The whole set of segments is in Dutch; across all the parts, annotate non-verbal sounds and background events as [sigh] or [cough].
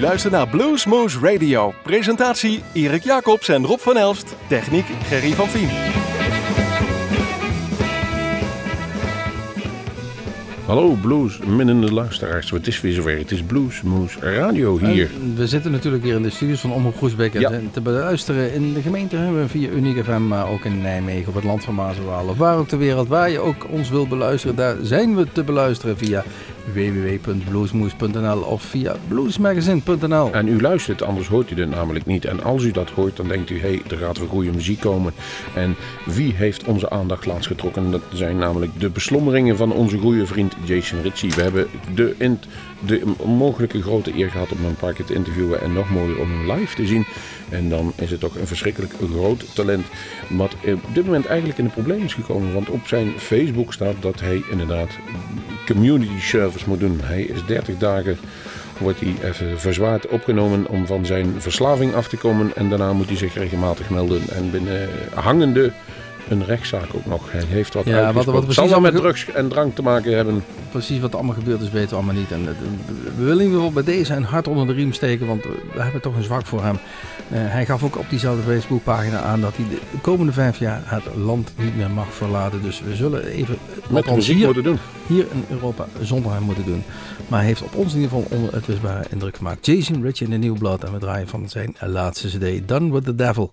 U luistert naar Bluesmoose Radio. Presentatie Erik Jacobs en Rob van Elst. Techniek Gerry van Vien. Hallo blues, minnende luisteraars. Het is weer zover. Het is Bluesmoose Radio hier. En we zitten natuurlijk weer in de studios van Omroep Groesbeek Ja. en te beluisteren in de gemeente hebben we via Unique FM, maar ook in Nijmegen op het land van Maas en Waal. Of waar ook ter wereld, waar je ook ons wilt beluisteren, daar zijn we te beluisteren via www.bluesmoose.nl of via bluesmagazine.nl. En u luistert, anders hoort u dit namelijk niet. En als u dat hoort, dan denkt u, hé, hey, er gaat weer goede muziek komen. En wie heeft onze aandacht laatst getrokken? Dat zijn namelijk de beslommeringen van onze goede vriend Jason Ritchie. We hebben de, de mogelijke grote eer gehad om hem een paar keer te interviewen. En nog mooier om hem live te zien. En dan is het toch een verschrikkelijk groot talent. Wat op dit moment eigenlijk in de probleem is gekomen. Want op zijn Facebook staat dat hij inderdaad community service moet doen. Hij is 30 dagen wordt hij even verzwaard opgenomen om van zijn verslaving af te komen. En daarna moet hij zich regelmatig melden. En binnen hangende een rechtszaak ook nog. Hij heeft wat Ja, wat- wat zal precies wel met drugs en drank te maken hebben. Precies wat er allemaal gebeurd is, weten we allemaal niet. En eh, we willen in ieder geval bij deze een hart onder de riem steken, want we hebben toch een zwak voor hem. Eh, hij gaf ook op diezelfde Facebookpagina aan dat hij de komende vijf jaar het land niet meer mag verlaten. Dus we zullen even, Met muziek hier, moeten doen. hier in Europa zonder hem moeten doen. Maar hij heeft op ons in ieder geval onuitwisbare indruk gemaakt. Jason Ritchie in de New Blood en we draaien van zijn laatste cd, Done With The Devil.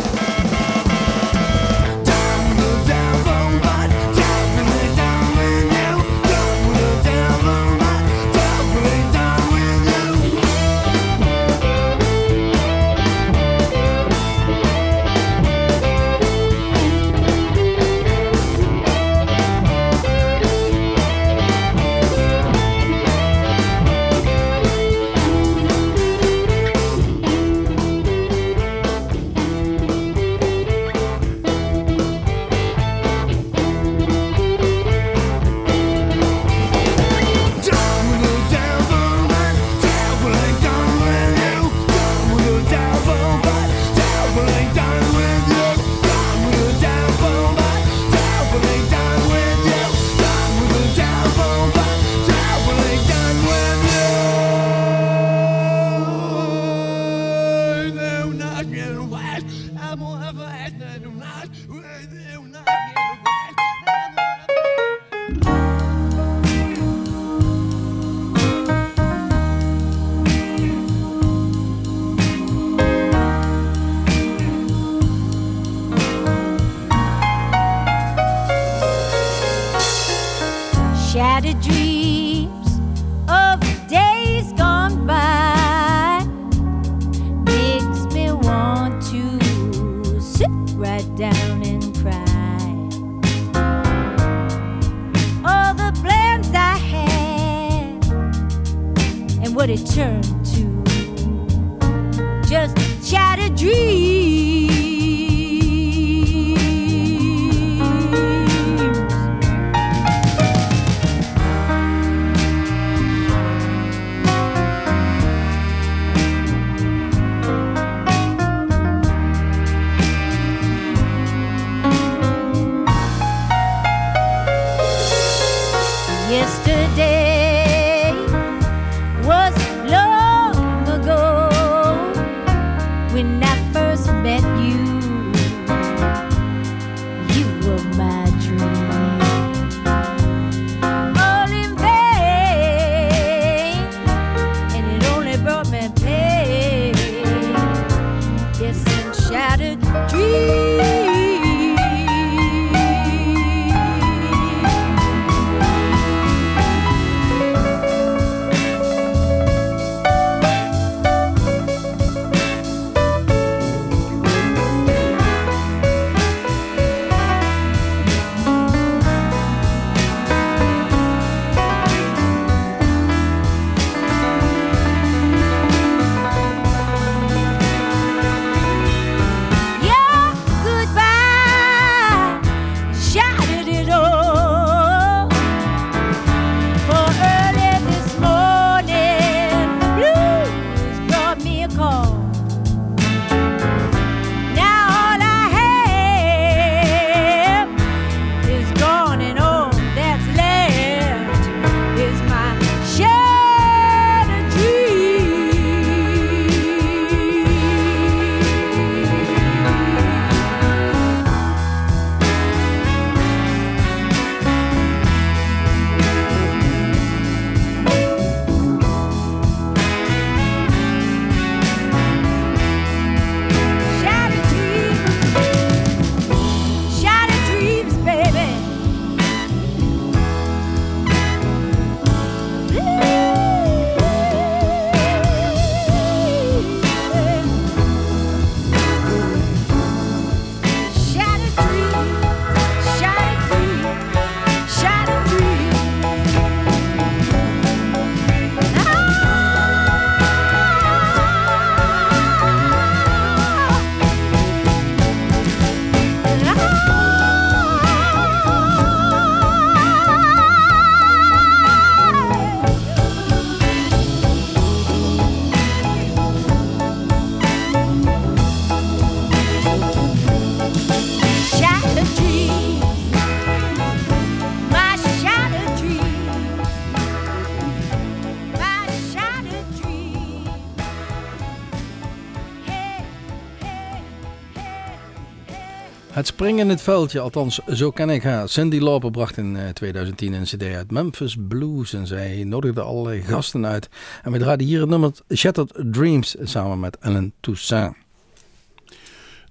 Het springen in het veldje, althans zo ken ik haar. Cindy Lauper bracht in eh, 2010 een cd uit Memphis Blues en zij nodigde allerlei gasten uit. En we draaiden hier het nummer Shattered Dreams samen met Ellen Toussaint.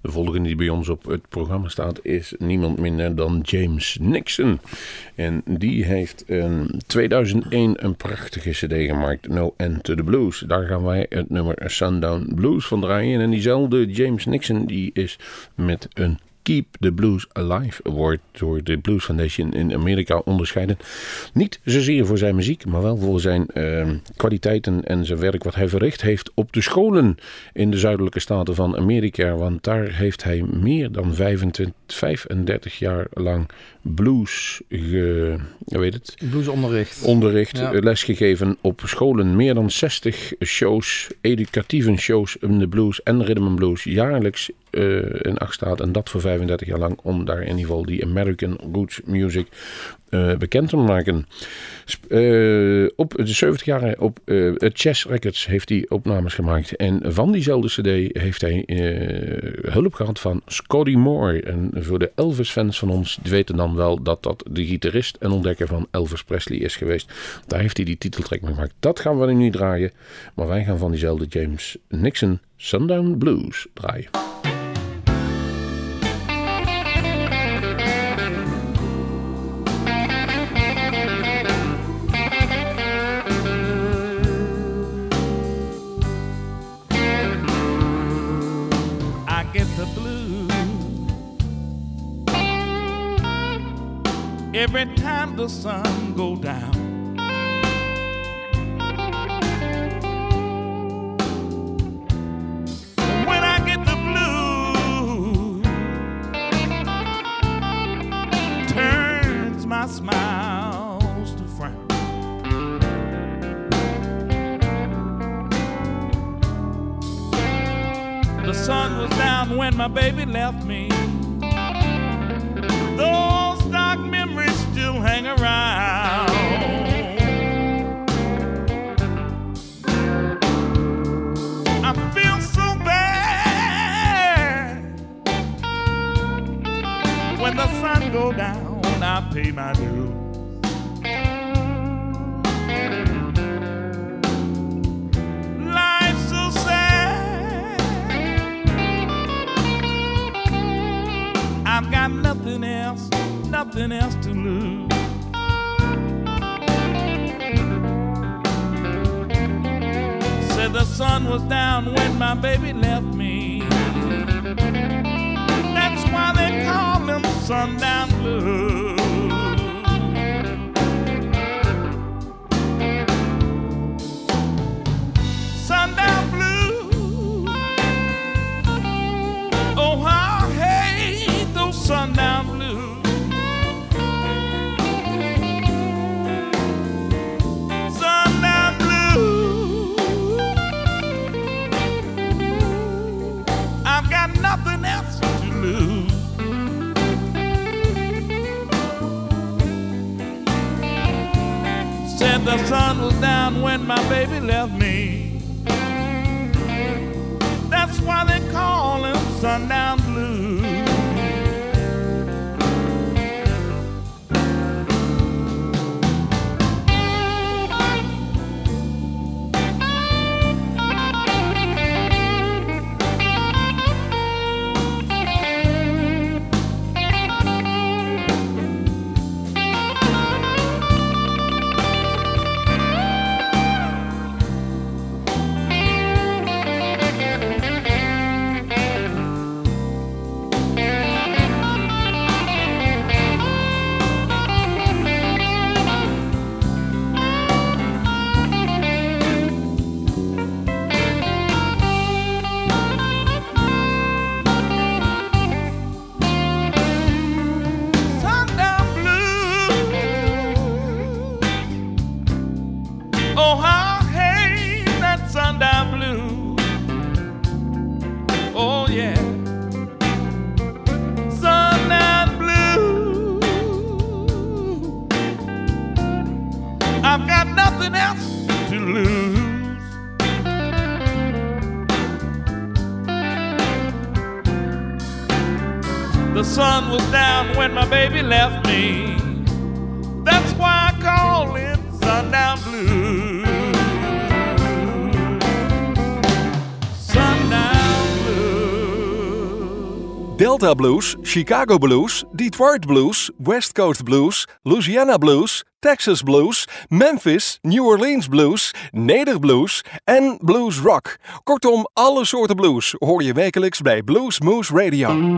De volgende die bij ons op het programma staat is niemand minder dan James Nixon. En die heeft in 2001 een prachtige cd gemaakt, No End to the Blues. Daar gaan wij het nummer Sundown Blues van draaien. En diezelfde James Nixon die is met een Keep the Blues Alive Award door de Blues Foundation in Amerika onderscheiden. Niet zozeer voor zijn muziek, maar wel voor zijn eh, kwaliteiten en zijn werk wat hij verricht heeft op de scholen in de zuidelijke staten van Amerika. Want daar heeft hij meer dan 25, 35 jaar lang blues ge, weet het? Bluesonderricht. onderricht, Ja. eh, lesgegeven op scholen. Meer dan 60 shows, educatieve shows in de blues en rhythm and blues jaarlijks eh, in acht staat. En dat voor 35 jaar lang om daar in ieder geval die American Roots Music eh, bekend te maken. Eh, op de 70 jaar op het Chess Records heeft hij opnames gemaakt. En van diezelfde cd heeft hij hulp gehad van Scotty Moore. En voor de Elvis-fans van ons weten dan wel dat dat de gitarist en ontdekker van Elvis Presley is geweest. Daar heeft hij die titeltrack mee gemaakt. Dat gaan we nu draaien. Maar wij gaan van diezelfde James Nixon Sundown Blues draaien. Every time the sun go down. When I get the blues, turns my smiles to frown. The sun was down when my baby left me. Still hang around. I feel so bad when the sun go down. I pay my dues. Life's so sad. I've got nothing else, nothing else to lose. The sun was down when my baby left me. That's why they call them sundown blues. Down when my baby left me. That's why they call him sundown blues. Blues, Chicago Blues, Detroit Blues, West Coast Blues, Louisiana Blues, Texas Blues, Memphis, New Orleans Blues, Nederblues en Blues Rock. Kortom, alle soorten blues hoor je wekelijks bij Blues Moose Radio.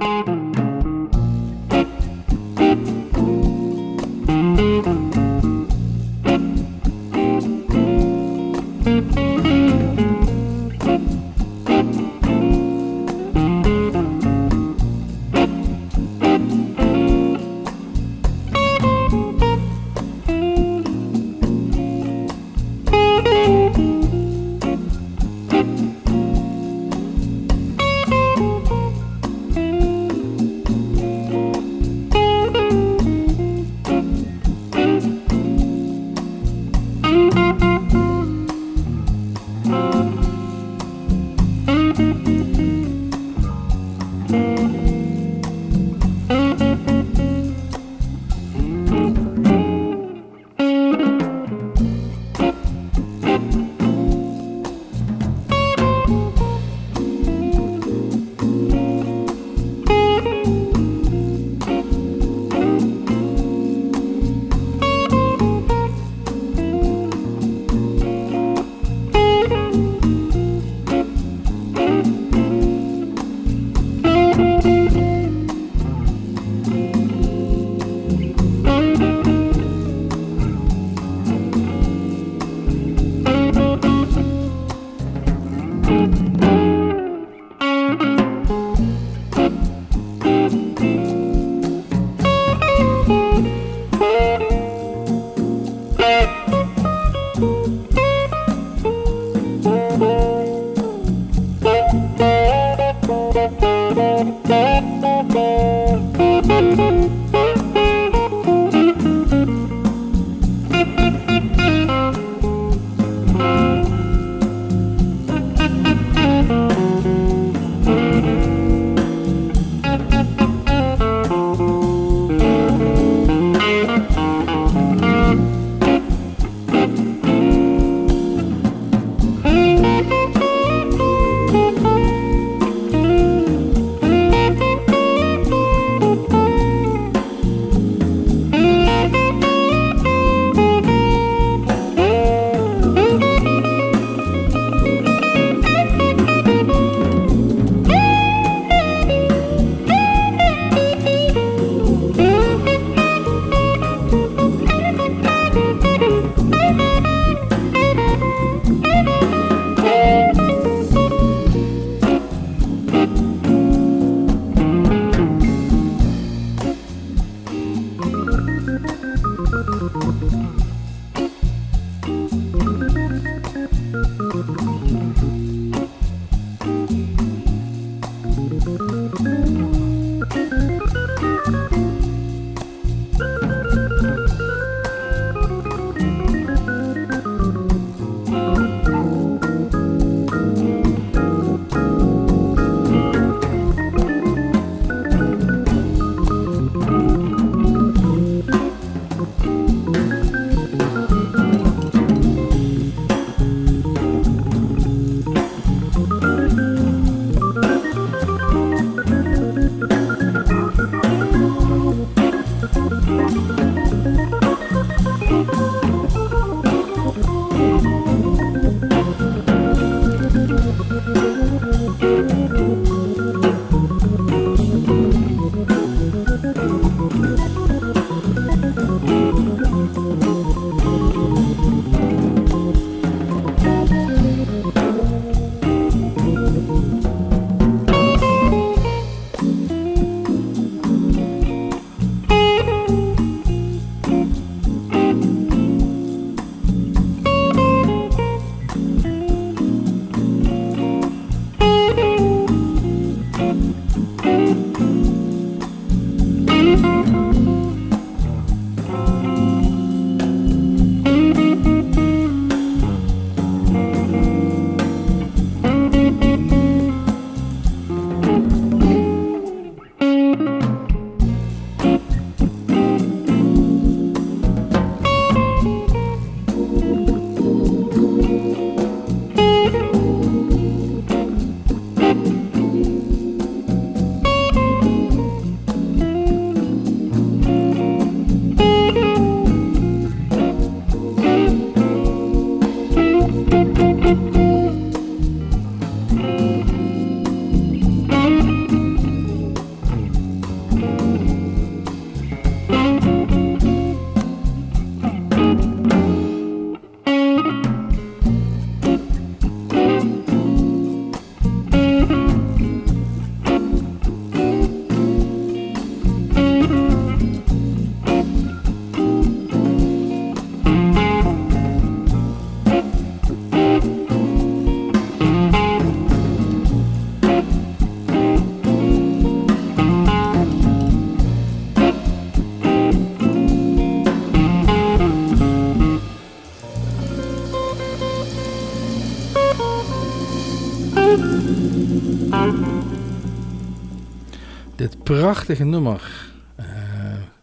Dit prachtige nummer, eh,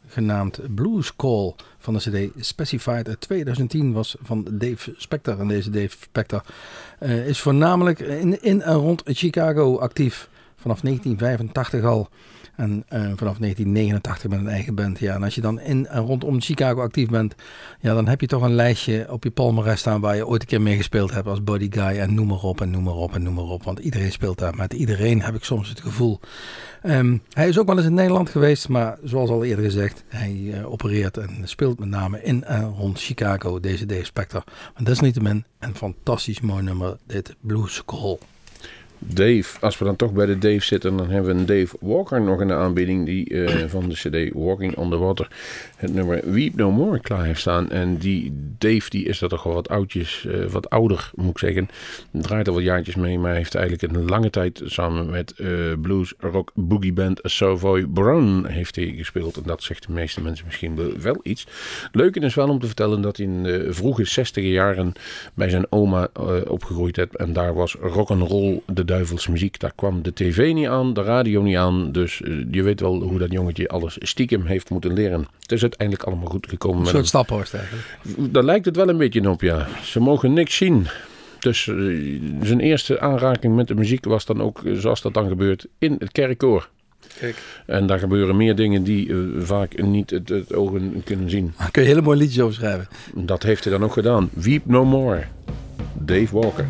genaamd Blues Call van de CD Specified uit 2010, was van Dave Spector. En deze Dave Spector eh, is voornamelijk in, in en rond Chicago actief. Vanaf 1985 al. En eh, vanaf 1989 met een eigen band. Ja, en als je dan in en rondom Chicago actief bent, ja, dan heb je toch een lijstje op je palmarès staan waar je ooit een keer mee gespeeld hebt als body guy. En noem maar op en noem maar op en noem maar op. Want iedereen speelt daar. Met iedereen heb ik soms het gevoel. Ehm, hij is ook wel eens in Nederland geweest, maar zoals al eerder gezegd, hij eh, opereert en speelt met name in en rond Chicago, deze Dave Spector. Maar desalniettemin een fantastisch mooi nummer, dit Blues Call. Dave, als we dan toch bij de Dave zitten, dan hebben we een Dave Walker nog in de aanbieding. Die eh, van de CD Walking on the Water het nummer Weep No More klaar heeft staan. En die Dave, die is dat toch wel wat oudjes, eh, wat ouder moet ik zeggen. Draait al wat jaartjes mee, maar heeft eigenlijk een lange tijd samen met eh, blues rock boogie band Savoy Brown heeft hij gespeeld. En dat zegt de meeste mensen misschien wel iets. Leuk is wel om te vertellen dat hij in de vroege 60 jaren bij zijn oma opgegroeid heeft. En daar was rock and roll de duivels muziek. Daar kwam de tv niet aan, de radio niet aan. Dus eh, je weet wel hoe dat jongetje alles stiekem heeft moeten leren. Het is uiteindelijk allemaal goed gekomen. Een soort staphorst eigenlijk. Daar lijkt het wel een beetje op, ja. Ze mogen niks zien. Dus eh, zijn eerste aanraking met de muziek was dan ook, eh, zoals dat dan gebeurt, in het kerkkoor. Kijk. En daar gebeuren meer dingen die eh, vaak niet het, het ogen kunnen zien. Daar kun je hele mooie liedjes over schrijven. Dat heeft hij dan ook gedaan. Weep No More. Dave Walker.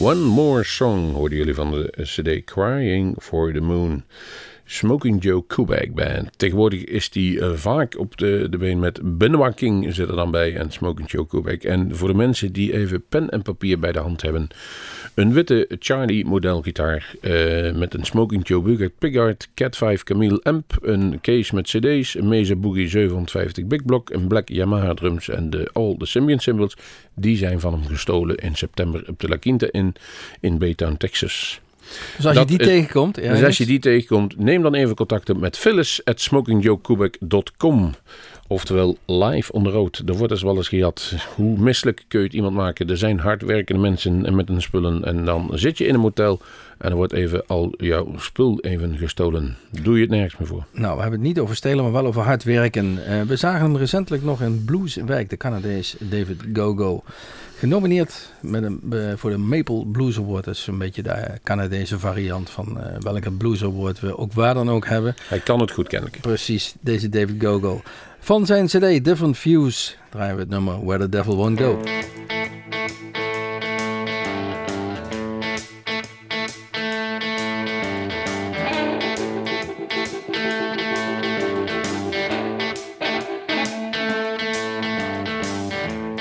One More Song hoorden jullie van de CD Crying for the Moon. Smoking Joe Kubek Band. Tegenwoordig is die eh, vaak op de, de been met Benoit King zit er dan bij en Smoking Joe Kubek. En voor de mensen die even pen en papier bij de hand hebben. Een witte Charlie modelgitaar eh, met een Smoking Joe Bugatti Pickard, Cat 5 Camille amp, een case met cd's, een Mesa Boogie 750 Big Block, een Black Yamaha drums en de All the Symbian Cymbals. Die zijn van hem gestolen in september op de La Quinta in, in Baytown, Texas. Dus als Dat je die is- tegenkomt, ja, dus als je die tegenkomt, neem dan even contact op met Phyllis at smokingjoekubek.com. Oftewel live on the road. Er wordt dus wel eens gejat. Hoe misselijk kun je het iemand maken? Er zijn hardwerkende mensen en met hun spullen. En dan zit je in een motel en er wordt even al jouw spul even gestolen. Doe je het nergens meer voor. Nou, we hebben het niet over stelen, maar wel over hard werken. Eh, we zagen hem recentelijk nog in Blueswijk, de Canadees David Gogo. Genomineerd met een, eh, voor de Maple Blues Award. Dat is een beetje de Canadese variant van eh, welke Blues Award we ook waar dan ook hebben. Hij kan het goed kennelijk. Precies, deze David Gogo. Van zijn CD Different Views draaien we het nummer Where the Devil Won't Go.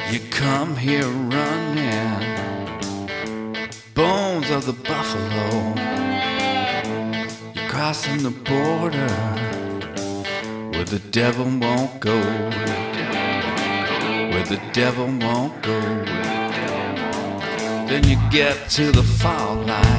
You come here of the buffalo. You're crossing the border where the devil won't go. Where the devil won't go. Then you get to the fall line.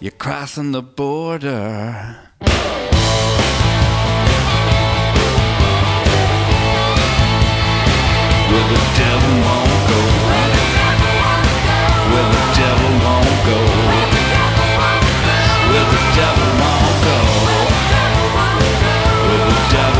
You're crossing the border. Where the devil won't go. Where the devil won't go. Where the devil won't go. Where the devil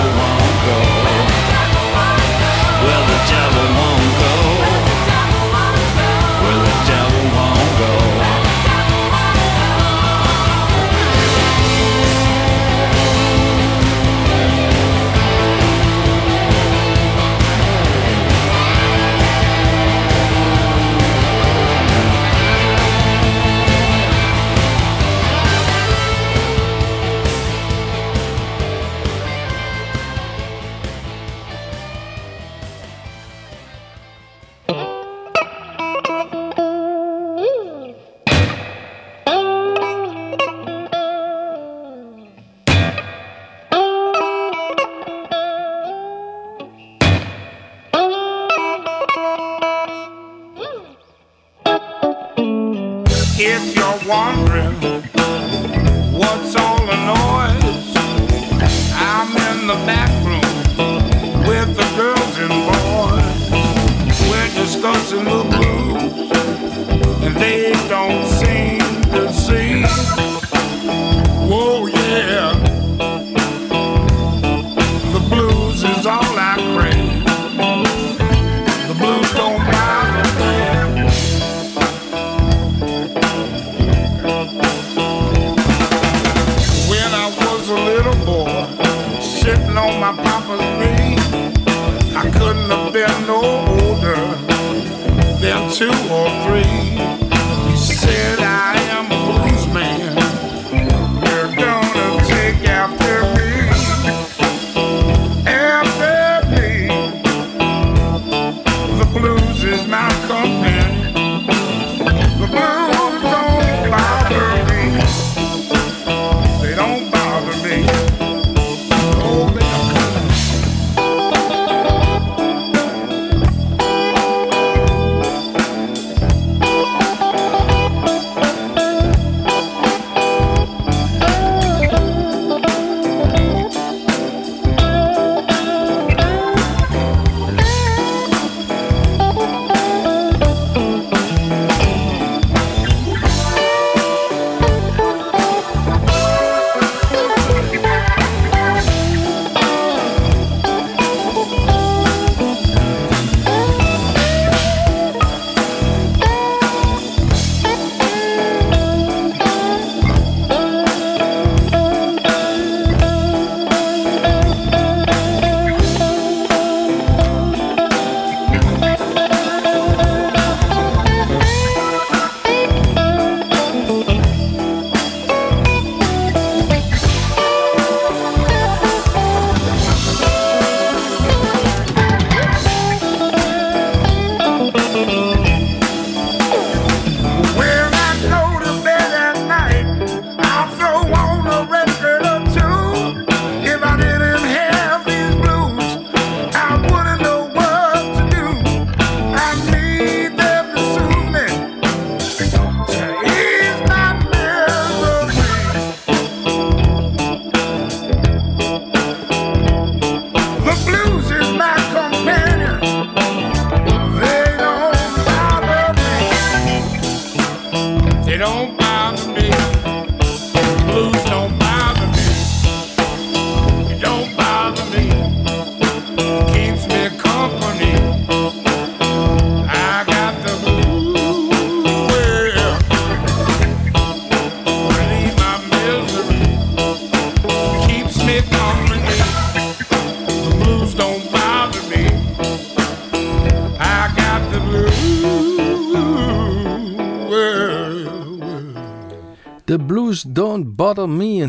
sitting on my papa's knee, I couldn't have been no older than two or three.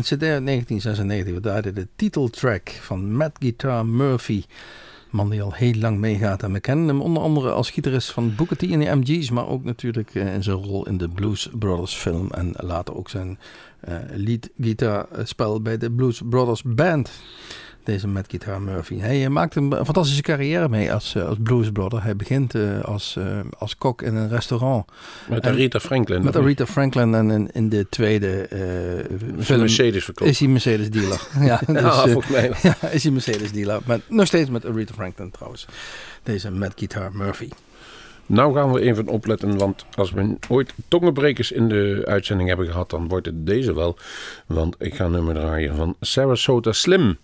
Cd uit 1996. We draaiden de titeltrack van Matt Guitar Murphy. Man die al heel lang meegaat. En we kennen hem onder andere als gitarist van Booker T en de MG's. Maar ook natuurlijk eh, in zijn rol in de Blues Brothers film. En later ook zijn eh lead gitaarspel bij de Blues Brothers Band. Deze Matt Guitar Murphy. Hij maakt een fantastische carrière mee als, eh, als bluesbrother. Hij begint eh, als, eh, als kok in een restaurant. Met En- Aretha Franklin. Met Aretha Franklin en in, in de tweede film Mercedes verkocht. is hij Mercedes dealer. [laughs] ja, dus, Ja, volgens mij wel. ja, is hij Mercedes dealer. Maar nog steeds met Aretha Franklin trouwens. Deze Matt Guitar Murphy. Nou gaan we even opletten, want als we ooit tongenbrekers in de uitzending hebben gehad, dan wordt het deze wel. Want ik ga een nummer draaien van Sarasota Slim.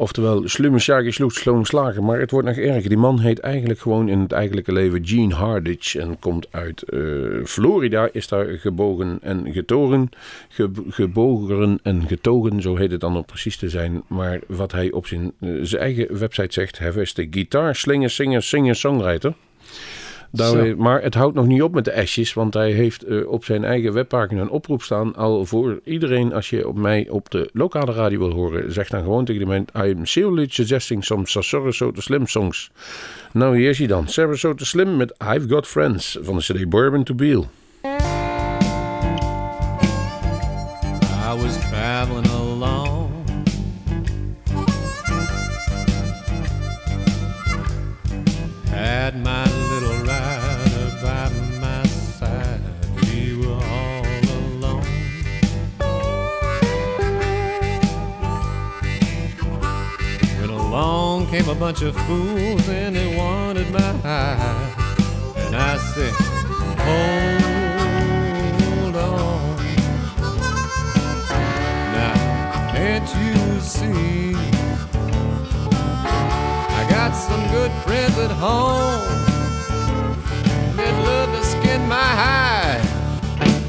Oftewel, slimme Shaggy sloeg sloon slagen. Maar het wordt nog erger. Die man heet eigenlijk gewoon in het eigenlijke leven Gene Hardage. En komt uit eh, Florida. Is daar gebogen en getogen. Ge- gebogen en getogen, zo heet het dan om precies te zijn. Maar wat hij op zijn, eh, zijn eigen website zegt. Hij is de gitaar, slinger, singer, singer, songwriter. Maar het houdt nog niet op met de asjes, want hij heeft eh, op zijn eigen webpagina een oproep staan. Al voor iedereen, als je op mij op de lokale radio wil horen, zeg dan gewoon tegen de mensen: I'm seriously suggesting some Sarasota Slim songs. Nou, hier is hij dan: Sarasota Slim met I've Got Friends van de CD Bourbon to Beal. I was traveling along. Had my bunch of fools and they wanted my hide. And I said, hold on. Now, can't you see? I got some good friends at home that love to skin my hide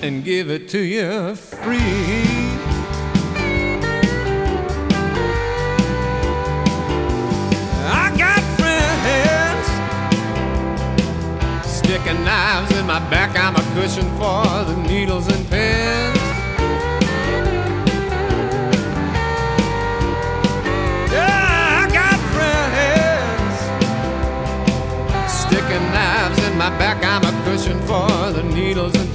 and give it to you free. Sticking knives in my back. I'm a cushion for the needles and pins. Yeah, I got friends sticking knives in my back. I'm a cushion for the needles and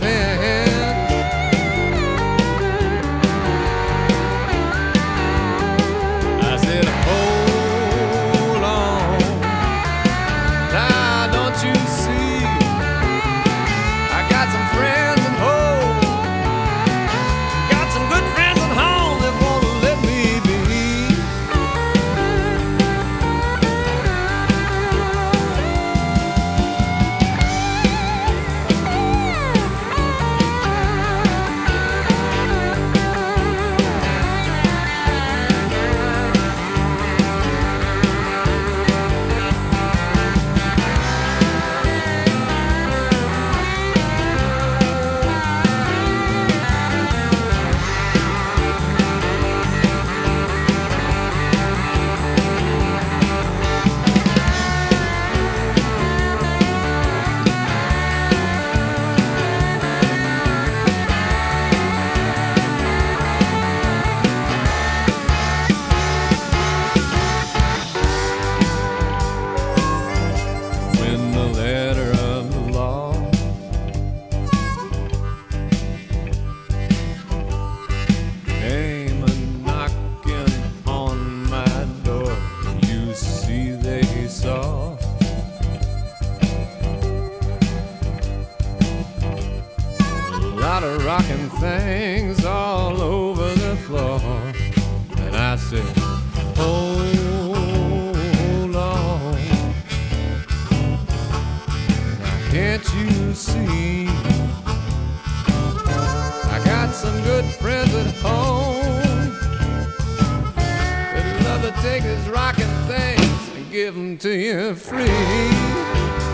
rocking things and give them to you free.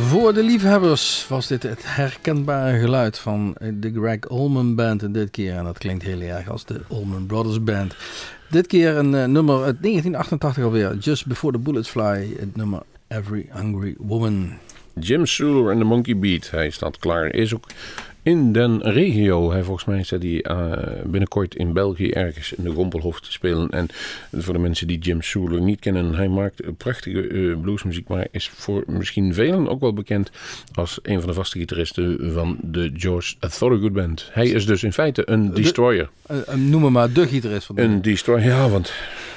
Voor de liefhebbers was dit het herkenbare geluid van de Greg Allman Band dit keer. En dat klinkt heel erg als de Allman Brothers Band. Dit keer een eh, nummer uit 1988 alweer. Just Before the Bullets Fly. Het nummer Every Hungry Woman. Jim Suler en de Monkey Beat. Hij staat klaar. Is ook in den regio. Hij volgens mij staat hij eh, binnenkort in België ergens in de Rompelhof te spelen. En voor de mensen die Jim Suler niet kennen, hij maakt prachtige eh, bluesmuziek, maar is voor misschien velen ook wel bekend als een van de vaste gitaristen van de George Thorogood Band. Hij is dus in feite een destroyer. Eh, noem hem maar de gitarist van de Een destroyer, ja, want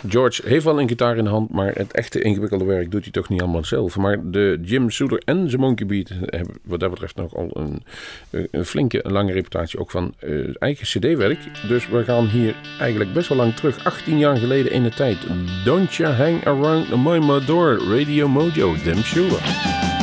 George heeft wel een gitaar in de hand, maar het echte ingewikkelde werk doet hij toch niet allemaal zelf. Maar de Jim Suler en zijn Monkey Beat hebben wat dat betreft nog al een, een flinke, lange reputatie ook van eh, eigen cd-werk. Dus we gaan hier eigenlijk best wel lang terug, 18 jaar geleden in de tijd. Don't You Hang Around My Door, Radio Mojo, Dem Schuler.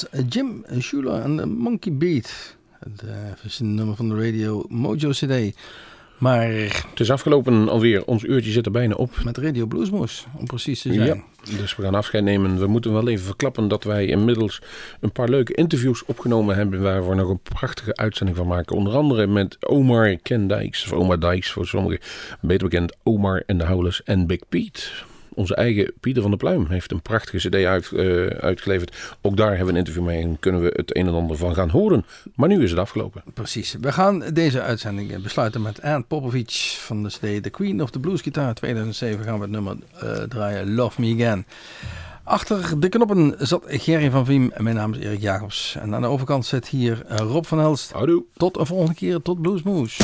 Was Jim Schuler en de Monkey Beat. Het eh, nummer van de Radio Mojo CD. Maar Het is afgelopen alweer. Ons uurtje zit er bijna op. met Radio Bluesmoes, om precies te zijn. Ja, dus we gaan afscheid nemen. We moeten wel even verklappen dat wij inmiddels een paar leuke interviews opgenomen hebben. Waar we nog een prachtige uitzending van maken. Onder andere met Omar Ken Dijks. Of Omar Dijks voor sommigen. Beter bekend Omar en de Howlers en Big Pete. Onze eigen Pieter van der Pluim heeft een prachtige cd uit, eh, uitgeleverd. Ook daar hebben we een interview mee en kunnen we het een en ander van gaan horen. Maar nu is het afgelopen. Precies. We gaan deze uitzending eh, besluiten met Anne Popovic van de CD The Queen of the Blues Guitar 2007. Gaan we het nummer eh, draaien Love Me Again. Achter de knoppen zat Gerry van Viem en mijn naam is Erik Jacobs. En aan de overkant zit hier Rob van Helst. Houdoe. Tot een volgende keer, tot Bluesmoes.